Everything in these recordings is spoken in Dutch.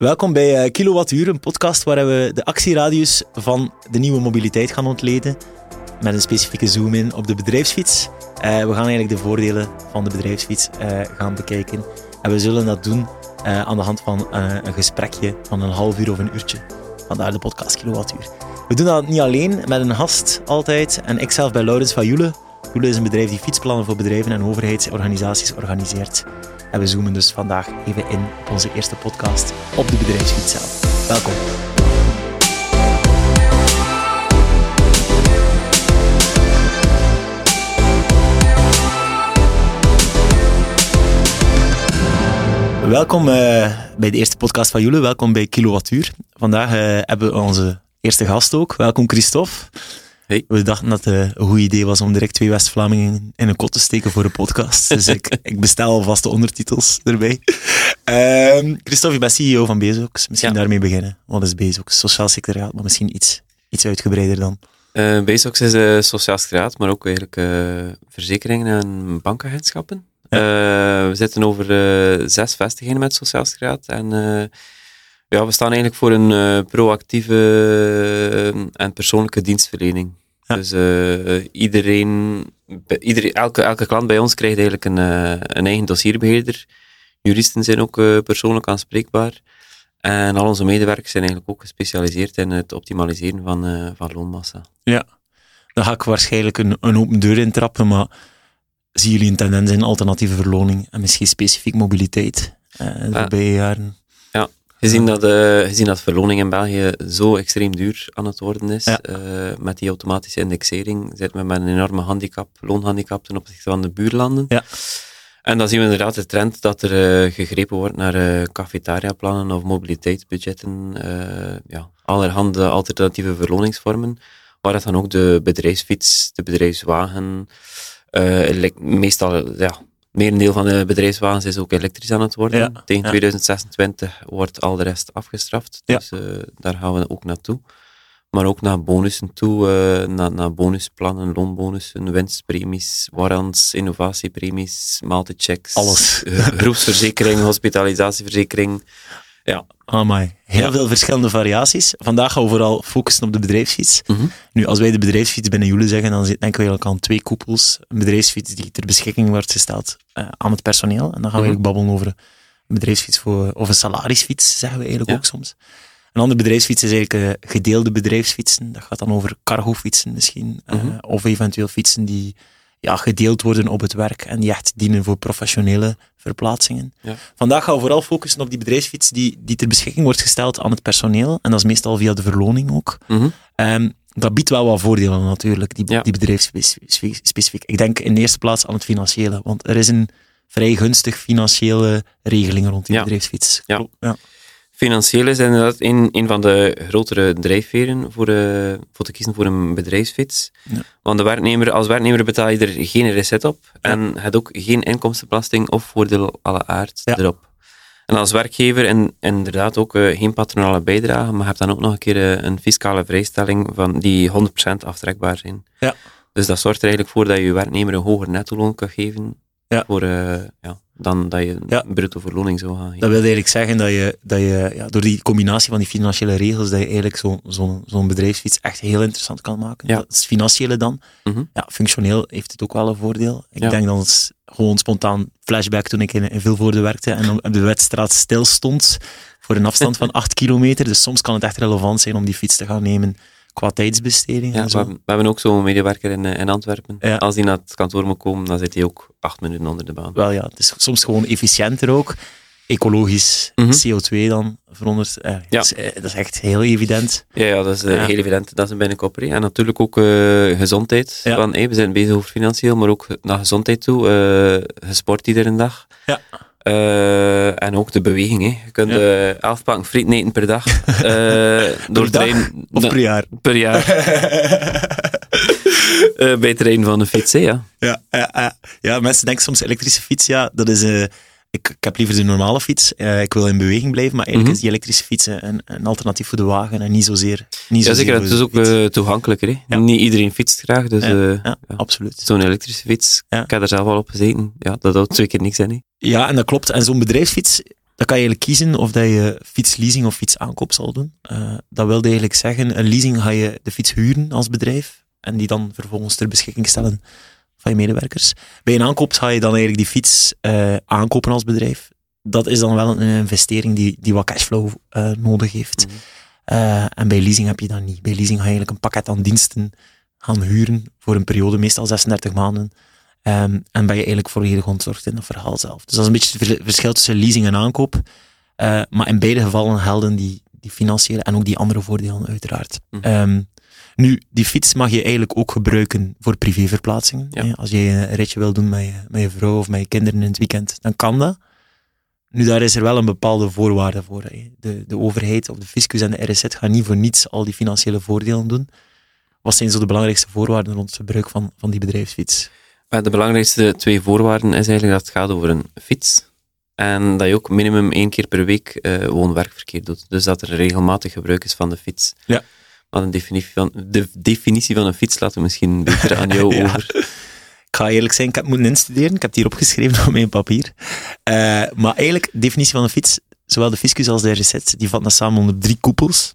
Welkom bij uh, Kilowattuur, een podcast waar we de actieradius van de nieuwe mobiliteit gaan ontleden. Met een specifieke zoom-in op de bedrijfsfiets. Uh, we gaan eigenlijk de voordelen van de bedrijfsfiets uh, gaan bekijken. En we zullen dat doen aan de hand van een gesprekje van een half uur of een uurtje. Vandaar de podcast Kilowattuur. We doen dat niet alleen, met een gast altijd. En ik zelf bij Laurens van Joele. Joele is een bedrijf die fietsplannen voor bedrijven en overheidsorganisaties organiseert. En we zoomen dus vandaag even in op onze eerste podcast op de bedrijfsfiets zelf. Welkom. Welkom uh, bij de eerste podcast van jullie. Welkom bij Kilowattuur. Vandaag uh, hebben we onze eerste gast ook. Welkom Christophe. Hey. We dachten dat het een goed idee was om direct twee West-Vlamingen in een kot te steken voor een podcast. Dus ik, ik bestel alvast de ondertitels erbij. Um, Christophe, je bent CEO van Bezox. Misschien daarmee beginnen. Wat is Bezox? Sociaal secretariaat, maar misschien iets, iets uitgebreider dan. Uh, Bezox is uh, sociaal secretariaat, maar ook eigenlijk uh, verzekeringen en bankagentschappen. Ja. we zitten over zes vestigingen met sociaal secretariaat en ja, we staan eigenlijk voor een proactieve en persoonlijke dienstverlening. Dus uh, iedereen, iedereen, elke, elke klant bij ons krijgt eigenlijk een, uh, een eigen dossierbeheerder. Juristen zijn ook uh, persoonlijk aanspreekbaar. En al onze medewerkers zijn eigenlijk ook gespecialiseerd in het optimaliseren van, van loonmassa. Ja, dan ga ik waarschijnlijk een, een open deur intrappen, maar zien jullie een tendens in alternatieve verloning en misschien specifiek mobiliteit de voorbije jaren? Gezien dat, uh, gezien dat verloning in België zo extreem duur aan het worden is, uh, met die automatische indexering, zit men met een enorme handicap, loonhandicap ten opzichte van de buurlanden. Ja. En dan zien we inderdaad de trend dat er uh, gegrepen wordt naar cafetaria-plannen of mobiliteitsbudgetten, ja, allerhande alternatieve verloningsvormen, waar het dan ook de bedrijfsfiets, de bedrijfswagen, meestal ja, merendeel van de bedrijfswagens is ook elektrisch aan het worden. Tegen 2026 wordt al de rest afgestraft. Dus uh, daar gaan we ook naartoe. Maar ook naar bonussen toe, uh, naar, naar bonusplannen, loonbonussen, winstpremies, warrants, innovatiepremies, maaltijdchecks. Alles. Uh, groepsverzekering, hospitalisatieverzekering. Ja. Amai. Heel ja. veel verschillende variaties. Vandaag gaan we vooral focussen op de bedrijfsfiets. Mm -hmm. Nu, als wij de bedrijfsfiets binnen Joelen zeggen, dan denken we eigenlijk aan twee koepels. Een bedrijfsfiets die ter beschikking wordt gesteld uh, aan het personeel. En dan gaan we -hmm. eigenlijk babbelen over een bedrijfsfiets voor, of een salarisfiets, zeggen we eigenlijk ja. ook soms. Een andere bedrijfsfiets is eigenlijk uh, gedeelde bedrijfsfietsen. Dat gaat dan over cargofietsen misschien. Mm -hmm. Of eventueel fietsen die ja, gedeeld worden op het werk en die echt dienen voor professionele verplaatsingen. Ja. Vandaag gaan we vooral focussen op die bedrijfsfiets die, die ter beschikking wordt gesteld aan het personeel. En dat is meestal via de verloning ook. Mm -hmm. um, dat biedt wel wat voordelen natuurlijk, die, ja. die bedrijfsspecifiek. Ik denk in de eerste plaats aan het financiële, want er is een vrij gunstig financiële regeling rond die ja. bedrijfsfiets. Ja. ja. Financieel is inderdaad een, een van de grotere drijfveren voor, uh, voor te kiezen voor een bedrijfsfiets. Ja. Want de werknemer, als werknemer betaal je er geen reset op ja. en het ook geen inkomstenbelasting of voordeel alle aard ja. erop. En als werkgever en, inderdaad ook uh, geen patronale bijdrage, maar je hebt dan ook nog een keer uh, een fiscale vrijstelling van die 100% aftrekbaar zijn. Ja. Dus dat zorgt er eigenlijk voor dat je werknemer een hoger nettoloon kan geven ja. voor, ja, dan dat je ja. bruto verloning zou gaan. Dat wil eigenlijk zeggen dat je, dat je ja, door die combinatie van die financiële regels, dat je eigenlijk zo'n zo, zo bedrijfsfiets echt heel interessant kan maken. Ja. Dat is financiële dan. Mm -hmm. Ja, functioneel heeft het ook wel een voordeel. Ik denk dat het gewoon spontaan flashback toen ik in, in Vilvoorde werkte en op de wedstraat stil stond voor een afstand van 8 kilometer. Dus soms kan het echt relevant zijn om die fiets te gaan nemen qua tijdsbesteding. Ja, en zo. we, we hebben ook zo'n medewerker in, in Antwerpen. Ja. Als die naar het kantoor moet komen, dan zit hij ook acht minuten onder de baan. Wel ja, het is soms gewoon efficiënter ook. Ecologisch, mm -hmm. CO2 dan, veronderd. Eh, ja. dat, is, dat, is, echt heel evident. Ja, ja dat is uh, heel evident. Dat is een binnenkopper. En natuurlijk ook uh, gezondheid. Ja. Van, hey, we zijn bezig over financieel, maar ook naar gezondheid toe. Uh, je sport iedere dag. Ja. Uh, en ook de beweging. Hè. Je kunt Ja. uh, elf pakken frieten eten per dag. Uh, door dag trainen- Of per jaar. per jaar. Uh, bij het rijden van een fiets, hè, ja. Ja, ja, ja. ja, mensen denken soms elektrische fiets, ja, dat is... eh, ik, ik heb liever de normale fiets. Eh, ik wil in beweging blijven, maar eigenlijk Mhm. is die elektrische fiets een, een alternatief voor de wagen en niet zozeer. Niet Ja, zeker. Het is ook uh, toegankelijker. Hè. Ja. Niet iedereen fietst graag, dus Ja, uh, ja, absoluut. zo'n elektrische fiets, ik heb er zelf al op gezeten, ja, dat houdt twee keer niks in. Hè. Ja, en dat klopt. En zo'n bedrijfsfiets, dan kan je eigenlijk kiezen of dat je fietsleasing of fietsaankoop zal doen. Dat wil eigenlijk zeggen, een leasing ga je de fiets huren als bedrijf en die dan vervolgens ter beschikking stellen van je medewerkers. Bij een aankoop ga je dan eigenlijk die fiets uh, aankopen als bedrijf. Dat is dan wel een investering die, die wat cashflow uh, nodig heeft. Mm -hmm. en bij leasing heb je dat niet. Bij leasing ga je eigenlijk een pakket aan diensten gaan huren voor een periode, meestal 36 maanden. Um, en ben je eigenlijk volledig ontzorgd in het verhaal zelf. Dus dat is een beetje het verschil tussen leasing en aankoop. Maar in beide gevallen gelden die, die financiële en ook die andere voordelen uiteraard. Mm -hmm. um, nu, die fiets mag je eigenlijk ook gebruiken voor privéverplaatsingen. Ja. Als je een ritje wil doen met je, met je vrouw of met je kinderen in het weekend, dan kan dat. Nu, daar is er wel een bepaalde voorwaarde voor. Hè. De, de overheid of de fiscus en de RSZ gaan niet voor niets al die financiële voordelen doen. Wat zijn zo de belangrijkste voorwaarden rond het gebruik van, van die bedrijfsfiets? De belangrijkste twee voorwaarden is eigenlijk dat het gaat over een fiets. En dat je ook minimum één keer per week uh, woon-werkverkeer doet. Dus dat er regelmatig gebruik is van de fiets. Ja. Maar een definitie van, de definitie van een fiets laten we misschien beter aan jou ja. over. Ik ga eerlijk zijn, ik heb moeten instuderen. Ik heb het hier opgeschreven op mijn papier. Uh, maar eigenlijk, de definitie van een fiets, zowel de fiscus als de RZ, die vatten dat samen onder drie koepels.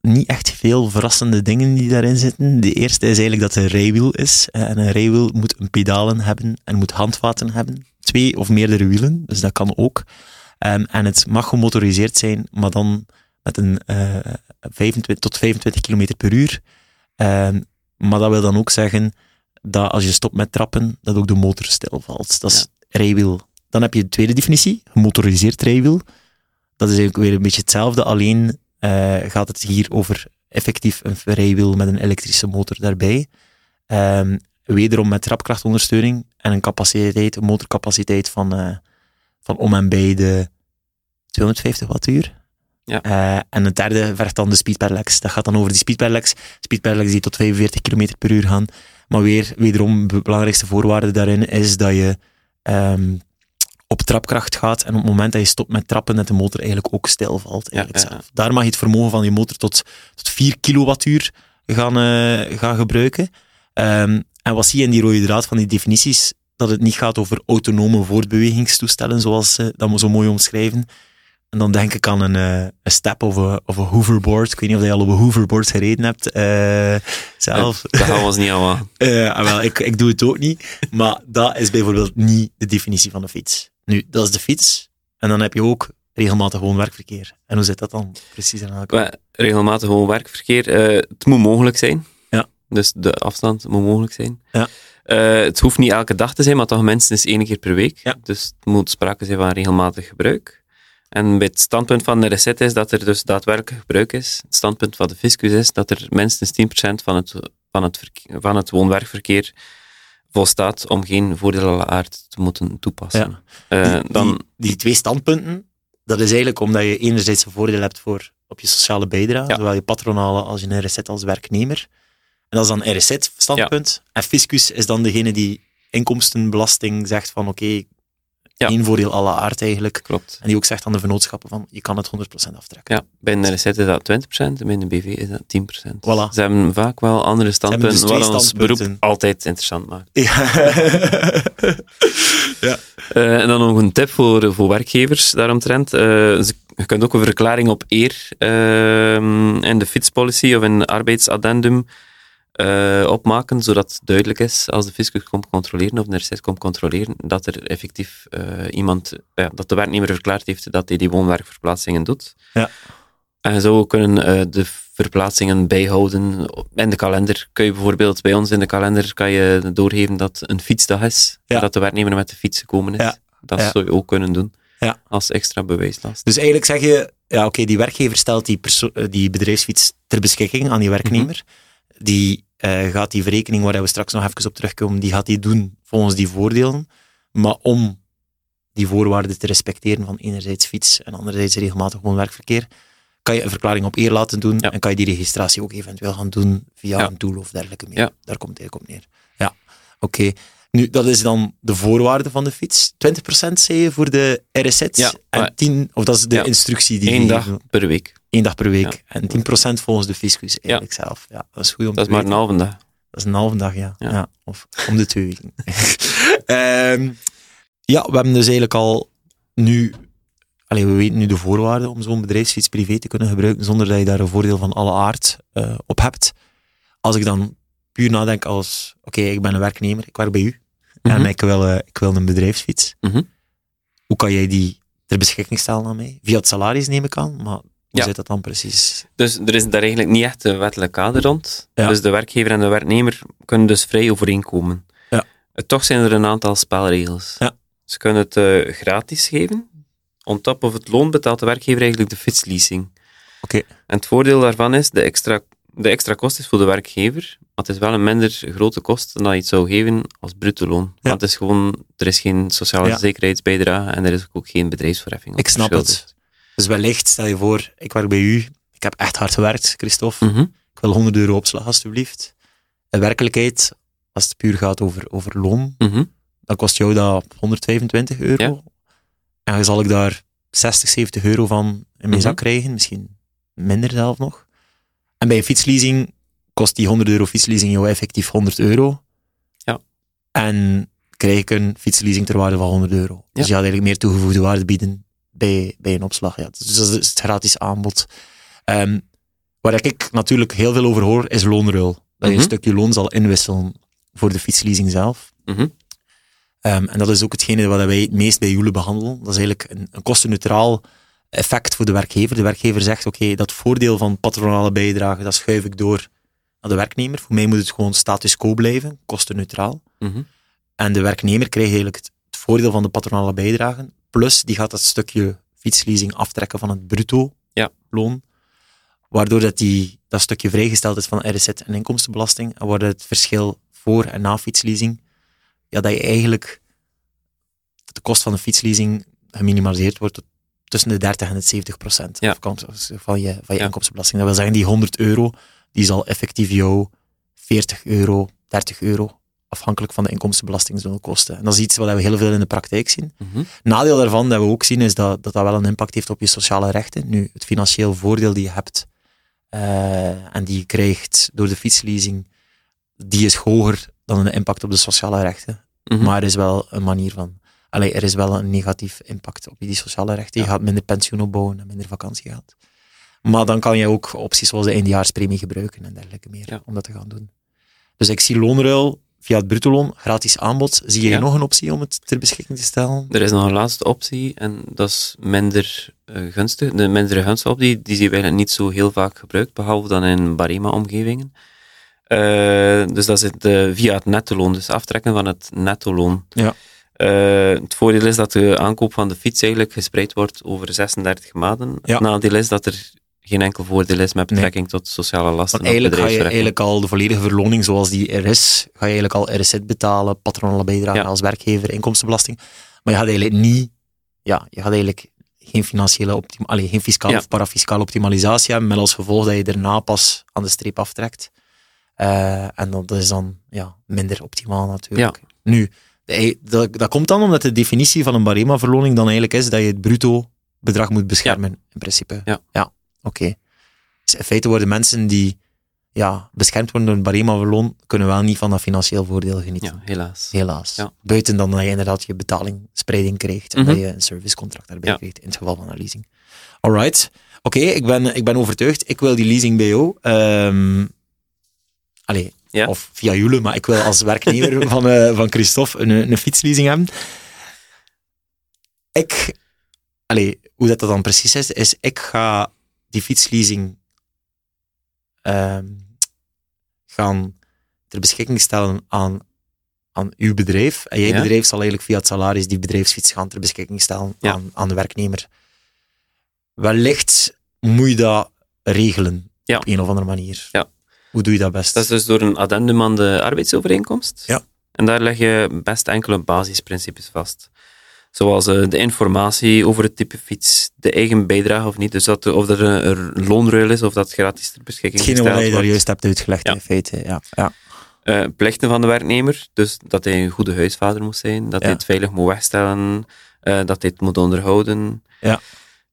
Niet echt veel verrassende dingen die daarin zitten. De eerste is eigenlijk dat het een rijwiel is. En een rijwiel moet een pedalen hebben en moet handvaten hebben. Twee of meerdere wielen, dus dat kan ook. Um, en het mag gemotoriseerd zijn, maar dan met een uh, 25 tot 25 km per uur. Uh, maar dat wil dan ook zeggen dat als je stopt met trappen, dat ook de motor stilvalt. Dat is ja. rijwiel. Dan heb je de tweede definitie, gemotoriseerd rijwiel. Dat is eigenlijk weer een beetje hetzelfde, alleen uh, gaat het hier over effectief een rijwiel met een elektrische motor daarbij. Um, wederom met trapkrachtondersteuning en een capaciteit, een motorcapaciteit van, uh, van om en bij de 250 wattuur. Ja. Uh, en het derde vergt dan de speed pedelecs. Dat gaat dan over die speed pedelecs. Speed pedelecs die tot 45 km per uur gaan. Maar weer, wederom, de belangrijkste voorwaarde daarin is dat je um, op trapkracht gaat en op het moment dat je stopt met trappen, dat de motor eigenlijk ook stilvalt. Eigenlijk Ja, ja, ja. zelf. Daar mag je het vermogen van je motor tot, tot 4 kilowattuur gaan, uh, gaan gebruiken. Um, en wat zie je in die rode draad van die definities? Dat het niet gaat over autonome voortbewegingstoestellen, zoals ze dat zo mooi omschrijven. En dan denk ik aan een, uh, een step of een, of een hoverboard. Ik weet niet of je al op een hoverboard gereden hebt uh, zelf. Dat gaan we ons niet aan. Uh, wel, ik, ik doe het ook niet. Maar dat is bijvoorbeeld niet de definitie van een fiets. Nu, dat is de fiets. En dan heb je ook regelmatig gewoon werkverkeer. En hoe zit dat dan precies aan elkaar? Regelmatig gewoon werkverkeer. Uh, het moet mogelijk zijn. Ja. Dus de afstand moet mogelijk zijn. Ja. Uh, het hoeft niet elke dag te zijn, maar toch minstens één keer per week. Ja. Dus het moet sprake zijn van regelmatig gebruik. En bij het standpunt van de recette is dat er dus daadwerkelijk gebruik is. Het standpunt van de fiscus is dat er minstens 10% van het, van het, van het woon-werkverkeer volstaat om geen voordelen aard te moeten toepassen. Ja. Uh, die, dan, die, die, twee standpunten, dat is eigenlijk omdat je enerzijds een voordeel hebt voor op je sociale bijdrage, ja. zowel je patronale als je een RZ als werknemer. En dat is dan een RZ-standpunt. Ja. En fiscus is dan degene die inkomstenbelasting zegt van oké, okay, ja. één voordeel alle aard eigenlijk. Klopt. En die ook zegt aan de vennootschappen van, je kan het 100% aftrekken. Ja, bij een RZ is dat 20%, bij een BV is dat 10%. Voilà. Ze hebben vaak wel andere standpunten, dus wat ons beroep altijd interessant maakt. Ja. ja. Uh, en dan nog een tip voor, voor werkgevers daaromtrent. Uh, je kunt ook een verklaring op eer uh, in de fietspolicy of in arbeidsaddendum uh, opmaken, zodat duidelijk is als de fiscus komt controleren of de RZ komt controleren, dat er effectief uh, iemand, dat de werknemer verklaard heeft dat hij die woonwerkverplaatsingen doet. Ja. En zo kunnen de verplaatsingen bijhouden. In de kalender kun je bijvoorbeeld, bij ons in de kalender kan je doorgeven dat een fietsdag is, ja. dat de werknemer met de fiets gekomen is. Ja. Dat zou je ook kunnen doen, ja. als extra bewijslast. Dus eigenlijk zeg je, ja oké, okay, die werkgever stelt die, die bedrijfsfiets ter beschikking aan die werknemer. Mm -hmm. Die uh, gaat die verrekening, waar we straks nog even op terugkomen, die gaat die doen volgens die voordelen. Maar om die voorwaarden te respecteren van enerzijds fiets en anderzijds regelmatig gewoon werkverkeer, kan je een verklaring op eer laten doen ja. en kan je die registratie ook eventueel gaan doen via ja. een tool of dergelijke meer. Ja. Daar komt het eigenlijk op neer. Ja, oké. Okay. Nu, dat is dan de voorwaarde van de fiets. 20% zei je voor de RSZ en 10, of dat is de instructie die Eén dag per week. Eén dag per week. En 10% volgens de fiscus eigenlijk zelf. Ja, dat is goed om dat is maar een halve dag. Dat is een halve dag, ja. ja. Of om de twee weken. um, ja, we hebben dus eigenlijk al Nu, allee, we weten nu de voorwaarden om zo'n bedrijfsfiets privé te kunnen gebruiken zonder dat je daar een voordeel van alle aard uh, op hebt. Als ik dan puur nadenk als, oké, okay, ik ben een werknemer, ik werk bij u mm -hmm. en ik wil, uh, ik wil een bedrijfsfiets. Mm -hmm. Hoe kan jij die ter beschikking stellen aan mij? Via het salaris neem ik aan, maar hoe Ja. zit dat dan precies? Dus er is daar eigenlijk niet echt een wettelijk kader rond. Dus de werkgever en de werknemer kunnen dus vrij overeenkomen. Ja. Eh, Toch zijn er een aantal spelregels. Ja. Ze kunnen het eh, gratis geven. On top of het loon betaalt de werkgever eigenlijk de fietsleasing. Oké. En het voordeel daarvan is, de extra, de extra kost is voor de werkgever, maar het is wel een minder grote kost dan dat je het zou geven als bruto loon. Ja. Want het is gewoon, er is geen sociale Ja. zekerheidsbijdrage en er is ook geen bedrijfsverheffing. Ik snap het. Dus wellicht, stel je voor, ik werk bij u, ik heb echt hard gewerkt, Christophe. Mhm. Ik wil 100 euro opslag, alstublieft. In werkelijkheid, als het puur gaat over, over loon, Mhm. dan kost jou dat 125 euro. Ja. En dan zal ik daar 60, 70 euro van in mijn Mhm. zak krijgen, misschien minder zelf nog. En bij een fietsleasing kost die 100 euro fietsleasing jou effectief 100 euro. Ja. En krijg ik een fietsleasing ter waarde van 100 euro. Dus Ja. je gaat eigenlijk meer toegevoegde waarde bieden bij, bij een opslag. Ja. Dus dat is het gratis aanbod. Ehm, waar ik natuurlijk heel veel over hoor, is loonruil. Dat je Mhm. een stukje loon zal inwisselen voor de fietsleasing zelf. Mhm. Ehm, en dat is ook hetgene wat wij het meest bij Joule behandelen. Dat is eigenlijk een, een kostenneutraal effect voor de werkgever. De werkgever zegt, oké, dat voordeel van patronale bijdrage, dat schuif ik door naar de werknemer. Voor mij moet het gewoon status quo blijven, kostenneutraal. Mhm. En de werknemer krijgt eigenlijk het, het voordeel van de patronale bijdragen. Plus, die gaat dat stukje fietsleasing aftrekken van het bruto Ja. loon. Waardoor dat, die, dat stukje vrijgesteld is van RSZ en inkomstenbelasting. En waardoor het verschil voor en na fietsleasing, ja, dat je eigenlijk de kost van de fietsleasing geminimaliseerd wordt tussen de 30 en de 70 procent Ja. van je, van je Ja. inkomstenbelasting. Dat wil zeggen, die 100 euro, die zal effectief jou 40 euro, 30 euro, afhankelijk van de inkomstenbelasting zullen kosten. En dat is iets wat we heel veel in de praktijk zien. Mhm. Nadeel daarvan dat we ook zien is dat dat, dat wel een impact heeft op je sociale rechten. Nu, het financieel voordeel die je hebt eh, en die je krijgt door de fietsleasing, die is hoger dan de impact op de sociale rechten. Mhm. Maar er is wel een manier van. Allee, er is wel een negatief impact op die sociale rechten. Je Ja. gaat minder pensioen opbouwen en minder vakantiegeld. Maar dan kan je ook opties zoals de eindejaarspremie gebruiken en dergelijke meer Ja. om dat te gaan doen. Dus ik zie loonruil via het bruttoloon, gratis aanbod. Zie Ja. nog een optie om het ter beschikking te stellen? Er is nog een laatste optie en dat is minder eh, gunstig. De mindere gunstige optie, die zien we eigenlijk niet zo heel vaak gebruikt, behalve dan in Barema-omgevingen. Eh, dus dat zit eh, via het nettoloon, dus aftrekken van het nettoloon. Ja. Het voordeel is dat de aankoop van de fiets eigenlijk gespreid wordt over 36 maanden. Ja. Het nadeel is dat er geen enkel voordeel is met betrekking tot sociale lasten. Want eigenlijk ga je eigenlijk al de volledige verloning zoals die er is, ga je eigenlijk al RSZ betalen, patronale bijdrage Ja. als werkgever, inkomstenbelasting. Maar je gaat eigenlijk niet, ja, je gaat eigenlijk geen financiële allee, geen fiscale Ja. of parafiscale optimalisatie hebben, met als gevolg dat je daarna pas aan de streep aftrekt. Eh, en dat is dan ja, minder optimaal natuurlijk. Nu, dat, dat komt dan omdat de definitie van een barema-verloning dan eigenlijk is dat je het bruto bedrag moet beschermen, in principe. Ja. Oké. Dus in feite worden mensen die ja, beschermd worden door een barema-verloon, kunnen wel niet van dat financieel voordeel genieten. Ja, helaas. Helaas. Ja. Buiten dan dat je inderdaad je betalingspreiding krijgt en Mhm. dat je een servicecontract daarbij Ja. krijgt in het geval van een leasing. Alright. Oké, ik, ben, ik ben overtuigd. Ik wil die leasing bij jou. Ehm allee, Ja. of via Jule, maar ik wil als werknemer van, eh, van Christophe een, een fietsleasing hebben. Ik, allee, hoe dat, dat dan precies is, is ik ga die fietsleasing ehm, gaan ter beschikking stellen aan, aan uw bedrijf. En jij Ja. bedrijf zal eigenlijk via het salaris die bedrijfsfiets gaan ter beschikking stellen Ja. aan, aan de werknemer. Wellicht moet je dat regelen Ja. op een of andere manier. Ja. Hoe doe je dat best? Dat is dus door een addendum aan de arbeidsovereenkomst. Ja. En daar leg je best enkele basisprincipes vast. Zoals eh, de informatie over het type fiets, de eigen bijdrage of niet. Dus dat, of er een, een loonruil is of dat gratis ter beschikking Hetgene wat gesteld je daar wordt. juist hebt uitgelegd Ja. in feite. Ja. Ja. Eh, plichten van de werknemer, dus dat hij een goede huisvader moet zijn, dat Ja. hij het veilig moet wegstellen, eh, dat hij het moet onderhouden. Ja.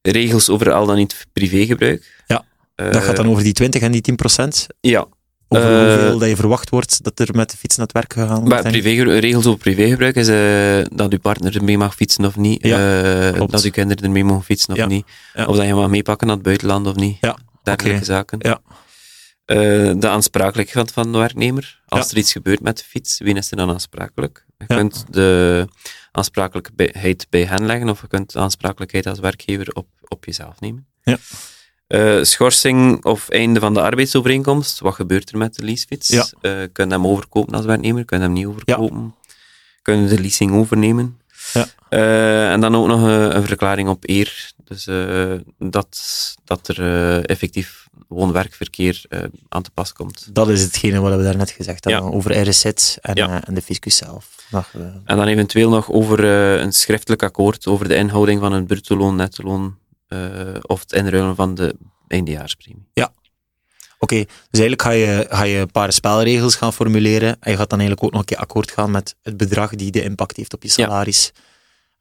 Regels over al dan niet privégebruik. Ja, Dat gaat dan over die 20 en die 10 procent. Ja, Over Eh, hoeveel dat je verwacht wordt dat er met de fiets naar het werk gegaan wordt? regels over privégebruik is eh, dat je partner ermee mag fietsen of niet. Ja, eh, dat je kinderen ermee mogen fietsen of Ja, niet. ja. Of dat je mag meepakken naar het buitenland of niet. Ja, Dergelijke zaken. Ja. De aansprakelijkheid van de werknemer. Als er iets gebeurt met de fiets, wie is er dan aansprakelijk? Je kunt de aansprakelijkheid bij hen leggen of je kunt de aansprakelijkheid als werkgever op, op jezelf nemen. Ja. Eh, schorsing of einde van de arbeidsovereenkomst. Wat gebeurt er met de leasefiets? Ja. Eh, kun je hem overkopen als werknemer? Kun je hem niet overkopen? Kun je de leasing overnemen? Ja. Eh, en dan ook nog een, een verklaring op eer. Dus dat, dat er effectief woon-werkverkeer aan te pas komt. Dat is hetgene wat we daarnet gezegd hebben, Ja. over RSZ en, Ja. en de fiscus zelf. En dan eventueel nog over een schriftelijk akkoord over de inhouding van het bruto-loon, netto-loon eh, of het inruilen van de eindejaarspremie. Oké, dus eigenlijk ga je, ga je een paar spelregels gaan formuleren en je gaat dan eigenlijk ook nog een keer akkoord gaan met het bedrag die de impact heeft op je Ja. salaris.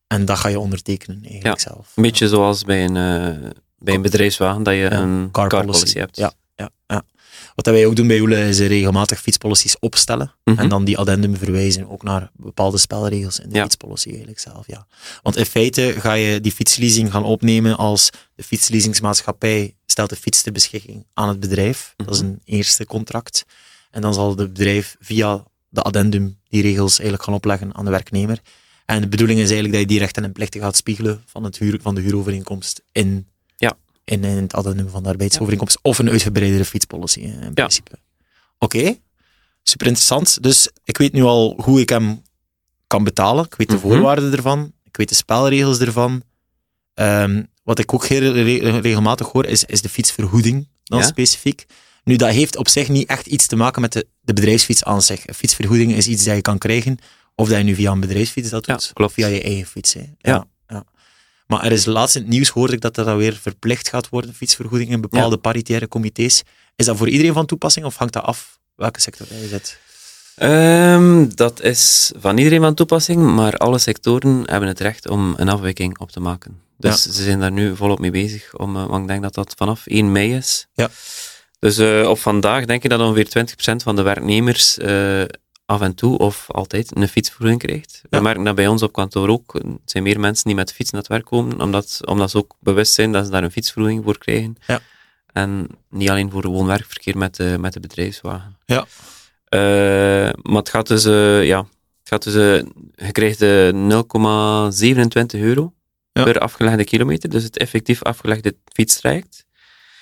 En dat ga je ondertekenen eigenlijk zelf. Een beetje zoals bij een, eh, bij een bedrijfswagen, dat je Ja, een car car, policy. hebt. Ja, ja, ja. Wat wij ook doen bij Oele is regelmatig fietspolicies opstellen Mhm. en dan die addendum verwijzen ook naar bepaalde spelregels in de Ja. fietspolicy eigenlijk zelf. Ja. Want in feite ga je die fietsleasing gaan opnemen als de fietsleasingsmaatschappij stelt de fiets ter beschikking aan het bedrijf. Dat is Mhm. een eerste contract. En dan zal het bedrijf via de addendum die regels eigenlijk gaan opleggen aan de werknemer. En de bedoeling is eigenlijk dat je die rechten en plichten gaat spiegelen van, het huur, van de huurovereenkomst in. In, in het addendum van de arbeidsovereenkomst. Of een uitgebreidere fietspolicy hè, in principe. Oké, super interessant. Dus ik weet nu al hoe ik hem kan betalen. Ik weet de Mhm. voorwaarden ervan. Ik weet de spelregels ervan. Ehm, wat ik ook heel re- regelmatig hoor, is, is de fietsvergoeding dan Ja. specifiek. Nu, dat heeft op zich niet echt iets te maken met de, de bedrijfsfiets aan zich. Een fietsvergoeding is iets dat je kan krijgen, of dat je nu via een bedrijfsfiets dat Ja, doet, klopt. of via je eigen fiets. Hè. Ja. Ja. Maar er is laatst in het nieuws hoorde ik dat dat weer verplicht gaat worden, fietsvergoeding in bepaalde paritaire comité's. Is dat voor iedereen van toepassing, of hangt dat af welke sector je zit? Ehm, dat is van iedereen van toepassing, maar alle sectoren hebben het recht om een afwijking op te maken. Dus ze zijn daar nu volop mee bezig, om, eh, want ik denk dat dat vanaf 1 mei is. Ja. Dus eh, op vandaag denk ik dat ongeveer 20% van de werknemers eh, af en toe of altijd een fietsvergoeding krijgt. Ja. We merken dat bij ons op kantoor ook. Er zijn meer mensen die met fiets naar het werk komen, omdat, omdat ze ook bewust zijn dat ze daar een fietsvergoeding voor krijgen. Ja. En niet alleen voor woon-werkverkeer met de, met de bedrijfswagen. Ja. Eh, maar het gaat dus, eh, ja, het gaat dus, eh, je krijgt eh, 0,27 euro Ja. per afgelegde kilometer, dus het effectief afgelegde fietstraject.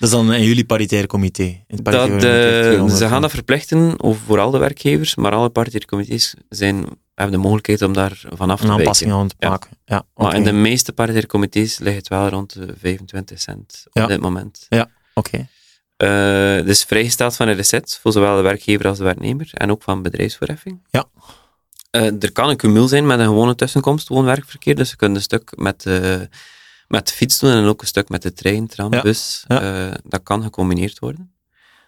Dat is dan in jullie paritaire comité. In het Dat, eh, comité 200. ze gaan dat verplichten over, voor al de werkgevers, maar alle paritaire comité's zijn, hebben de mogelijkheid om daar vanaf te een aanpassing aan te Ja. maken. Ja, Maar in de meeste paritaire comité's ligt het wel rond de 25 cent op Ja. dit moment. Oké. Eh dus vrijgesteld van de recept voor zowel de werkgever als de werknemer en ook van bedrijfsvoorheffing. Ja. Eh, er kan een cumul zijn met een gewone tussenkomst, woon-werkverkeer. Dus je kunt een stuk met, met fiets doen en ook een stuk met de trein, tram, Ja. bus. Ja. Eh, dat kan gecombineerd worden.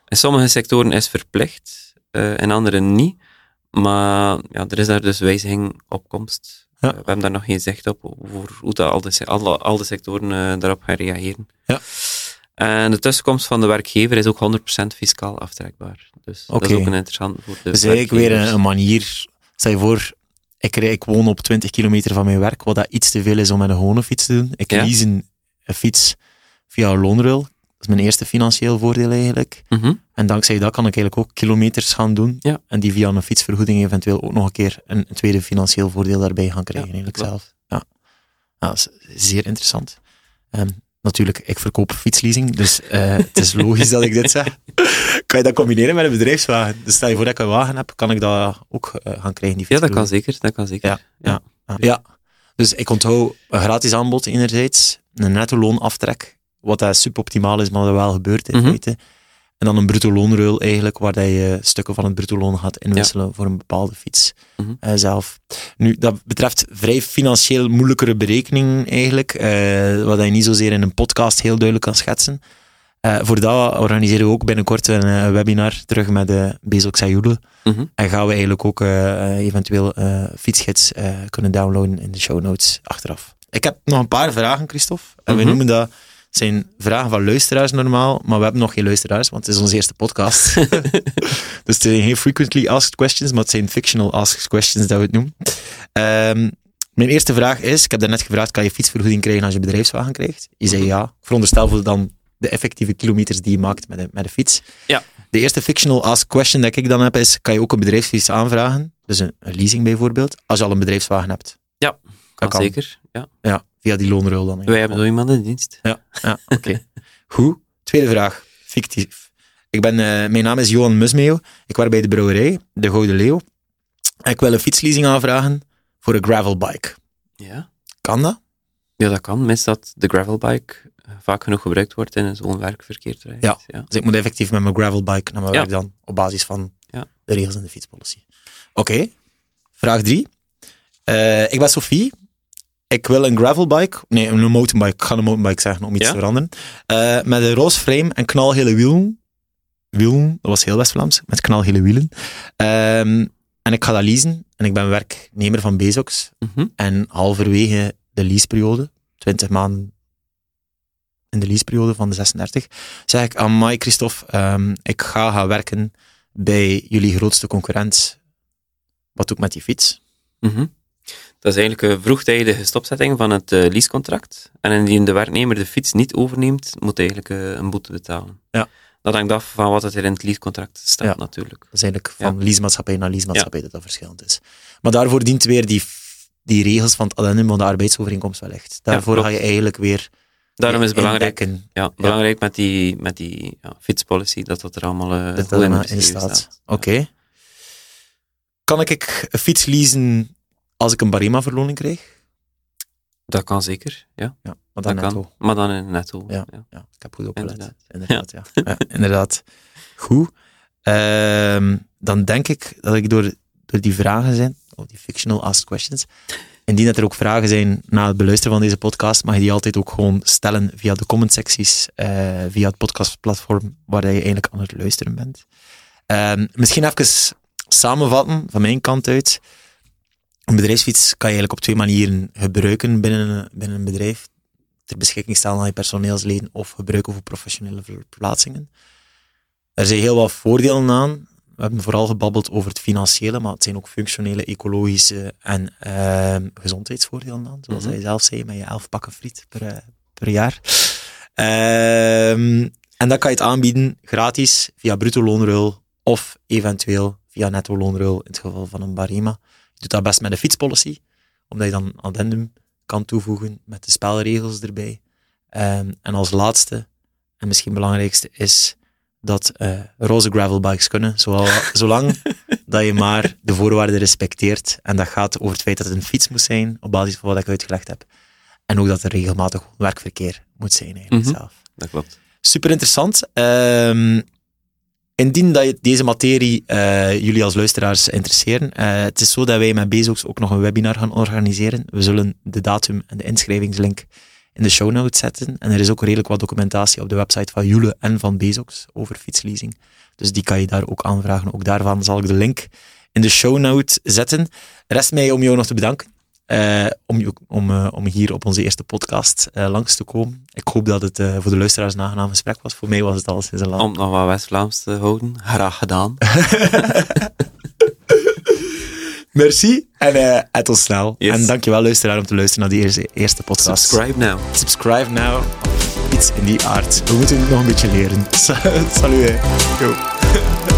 In sommige sectoren is verplicht, eh, in andere niet. Maar ja, er is daar dus wijziging op komst. Ja. Eh, we hebben daar nog geen zicht op over hoe dat al, de, al de sectoren daarop gaan reageren. Ja. En de tussenkomst van de werkgever is ook 100% fiscaal aftrekbaar. Dus dat is ook een interessant voor de Dus eigenlijk weer een, een manier. Stel je voor, ik, rij- ik woon op 20 kilometer van mijn werk, wat dat iets te veel is om met een gewone fiets te doen. Ik Ja. lease een, een fiets via een loonruil. Dat is mijn eerste financieel voordeel eigenlijk. Mhm. En dankzij dat kan ik eigenlijk ook kilometers gaan doen. Ja. En die via een fietsvergoeding eventueel ook nog een keer een, een tweede financieel voordeel daarbij gaan krijgen Ja, eigenlijk zelf. Ja. ja, dat is zeer interessant. Ehm, natuurlijk, ik verkoop fietsleasing, dus eh, het is logisch dat ik dit zeg. Kan je dat combineren met een bedrijfswagen? Dus stel je voor dat ik een wagen heb, kan ik dat ook eh, gaan krijgen, die Ja, dat kan zeker. Dat kan zeker. Ja, ja. Ja, dus ik onthoud een gratis aanbod enerzijds, een netto loonaftrek, wat dat suboptimaal is, maar dat wel gebeurt in Mhm. feite. En dan een bruto loonruil eigenlijk, waar dat je stukken van het bruto loon gaat inwisselen voor een bepaalde fiets Mhm. eh, zelf. Nu, dat betreft vrij financieel moeilijkere berekening eigenlijk, eh, wat je niet zozeer in een podcast heel duidelijk kan schetsen. Eh, voor dat organiseren we ook binnenkort een webinar terug met de Bezox Sayule. Mhm. En gaan we eigenlijk ook eventueel fietsgids kunnen downloaden in de show notes achteraf. Ik heb nog een paar vragen, Christophe. En we Mhm. noemen dat Het zijn vragen van luisteraars normaal, maar we hebben nog geen luisteraars, want het is onze eerste podcast. dus het zijn geen frequently asked questions, maar het zijn fictional asked questions dat we het noemen. Ehm, mijn eerste vraag is, ik heb daarnet gevraagd, kan je fietsvergoeding krijgen als je bedrijfswagen krijgt? Je zei ja. Ik veronderstel voor dan de effectieve kilometers die je maakt met de, met de fiets. Ja. De eerste fictional ask question dat ik dan heb is, kan je ook een bedrijfsfiets aanvragen? Dus een, een leasing bijvoorbeeld, als je al een bedrijfswagen hebt. Ja, kan, kan. zeker. Ja. Ja, via die loonruil dan. Wij hebben zo iemand in dienst. Ja, ja oké. Goed. Tweede vraag. Fictief. Ik ben, eh, mijn naam is Johan Musmeo. Ik werk bij de brouwerij, de Gouden Leeuw. En ik wil een fietsleasing aanvragen voor een gravelbike. Ja. Kan dat? Ja, dat kan. Mits dat de gravelbike eh, vaak genoeg gebruikt wordt in zo'n werkverkeer. Ja. ja. Dus ik moet effectief met mijn gravelbike naar mijn Ja. werk dan, op basis van Ja. de regels in de fietspolicy. Oké. Vraag drie. Eh, ik ben Sophie. Ik wil een gravelbike, nee, een mountainbike, ik ga een mountainbike zeggen om iets Ja? te veranderen, Eh, met een roze frame en knalgele wielen. Wielen, dat was heel West-Vlaams, met knalgele wielen. Ehm, en ik ga dat leasen en ik ben werknemer van Bezox. Mhm. En halverwege de leaseperiode, 20 maanden in de leaseperiode van de 36, zeg ik aan Mike Christophe, ehm, ik ga gaan werken bij jullie grootste concurrent. Wat doe ik met die fiets? Mhm. Dat is eigenlijk een vroegtijdige stopzetting van het eh, leasecontract. En indien de werknemer de fiets niet overneemt, moet hij eigenlijk eh, een boete betalen. Ja. Dat hangt af van wat er in het leasecontract staat, Ja. natuurlijk. Dat is eigenlijk van leasemaatschappij naar leasemaatschappij dat dat verschillend is. Maar daarvoor dient weer die, die regels van het addendum van de arbeidsovereenkomst wel echt. Daarvoor ga je eigenlijk weer Daarom is het belangrijk, indekken ja, belangrijk met die, met die ja, fietspolicy, dat dat er allemaal eh, dat goed dat in, staat. Oké. Kan ik een fiets leasen als ik een Barema-verloning krijg? Dat kan zeker, ja. Ja, maar dan Dat netto. kan. Maar dan in netto. Ja. ja. Ja, ik heb goed opgelet. Inderdaad. Inderdaad, ja. ja. inderdaad. Goed. Ehm, dan denk ik dat ik door, door die vragen zijn, of die fictional asked questions, indien dat er ook vragen zijn na het beluisteren van deze podcast, mag je die altijd ook gewoon stellen via de commentsecties, eh via het podcastplatform waar je eigenlijk aan het luisteren bent. Ehm, misschien even samenvatten van mijn kant uit. Een bedrijfsfiets kan je eigenlijk op twee manieren gebruiken binnen, een- binnen een bedrijf ter beschikking stellen aan je personeelsleden of gebruiken voor professionele verplaatsingen. Er zijn heel wat voordelen aan. We hebben vooral gebabbeld over het financiële, maar het zijn ook functionele, ecologische en ehm, gezondheidsvoordelen aan. Zoals hij zelf zei, met je elf pakken friet per, eh, per jaar. Ehm, en dan kan je het aanbieden gratis via bruto loonruil of eventueel via netto loonruil in het geval van een barema. Doet dat best met een fietspolicy, omdat je dan een addendum kan toevoegen met de spelregels erbij. Ehm, en als laatste, en misschien belangrijkste, is dat eh, roze gravelbikes kunnen, zowel, zolang dat je maar de voorwaarden respecteert. En dat gaat over het feit dat het een fiets moet zijn, op basis van wat ik uitgelegd heb. En ook dat er regelmatig werkverkeer moet zijn eigenlijk Mhm. zelf. Dat klopt. Super interessant. Ehm, indien dat deze materie eh, jullie als luisteraars interesseren, eh, het is zo dat wij met Bezox ook nog een webinar gaan organiseren. We zullen de datum en de inschrijvingslink in de show notes zetten. En er is ook redelijk wat documentatie op de website van Jule en van Bezox over fietsleasing. Dus die kan je daar ook aanvragen. Ook daarvan zal ik de link in de show notes zetten. Rest mij om jou nog te bedanken. Eh, om, je- om, eh, om hier op onze eerste podcast eh, langs te komen. Ik hoop dat het voor de luisteraars een aangenaam gesprek was. Voor mij was het al sinds een lang. Om nog wat West-Vlaams te houden, graag gedaan. Merci en uh, tot snel. Yes. En dankjewel luisteraar om te luisteren naar die eerste, eerste podcast. Subscribe now. Subscribe now. Iets in die aard. We moeten het nog een beetje leren. Salut. Yo.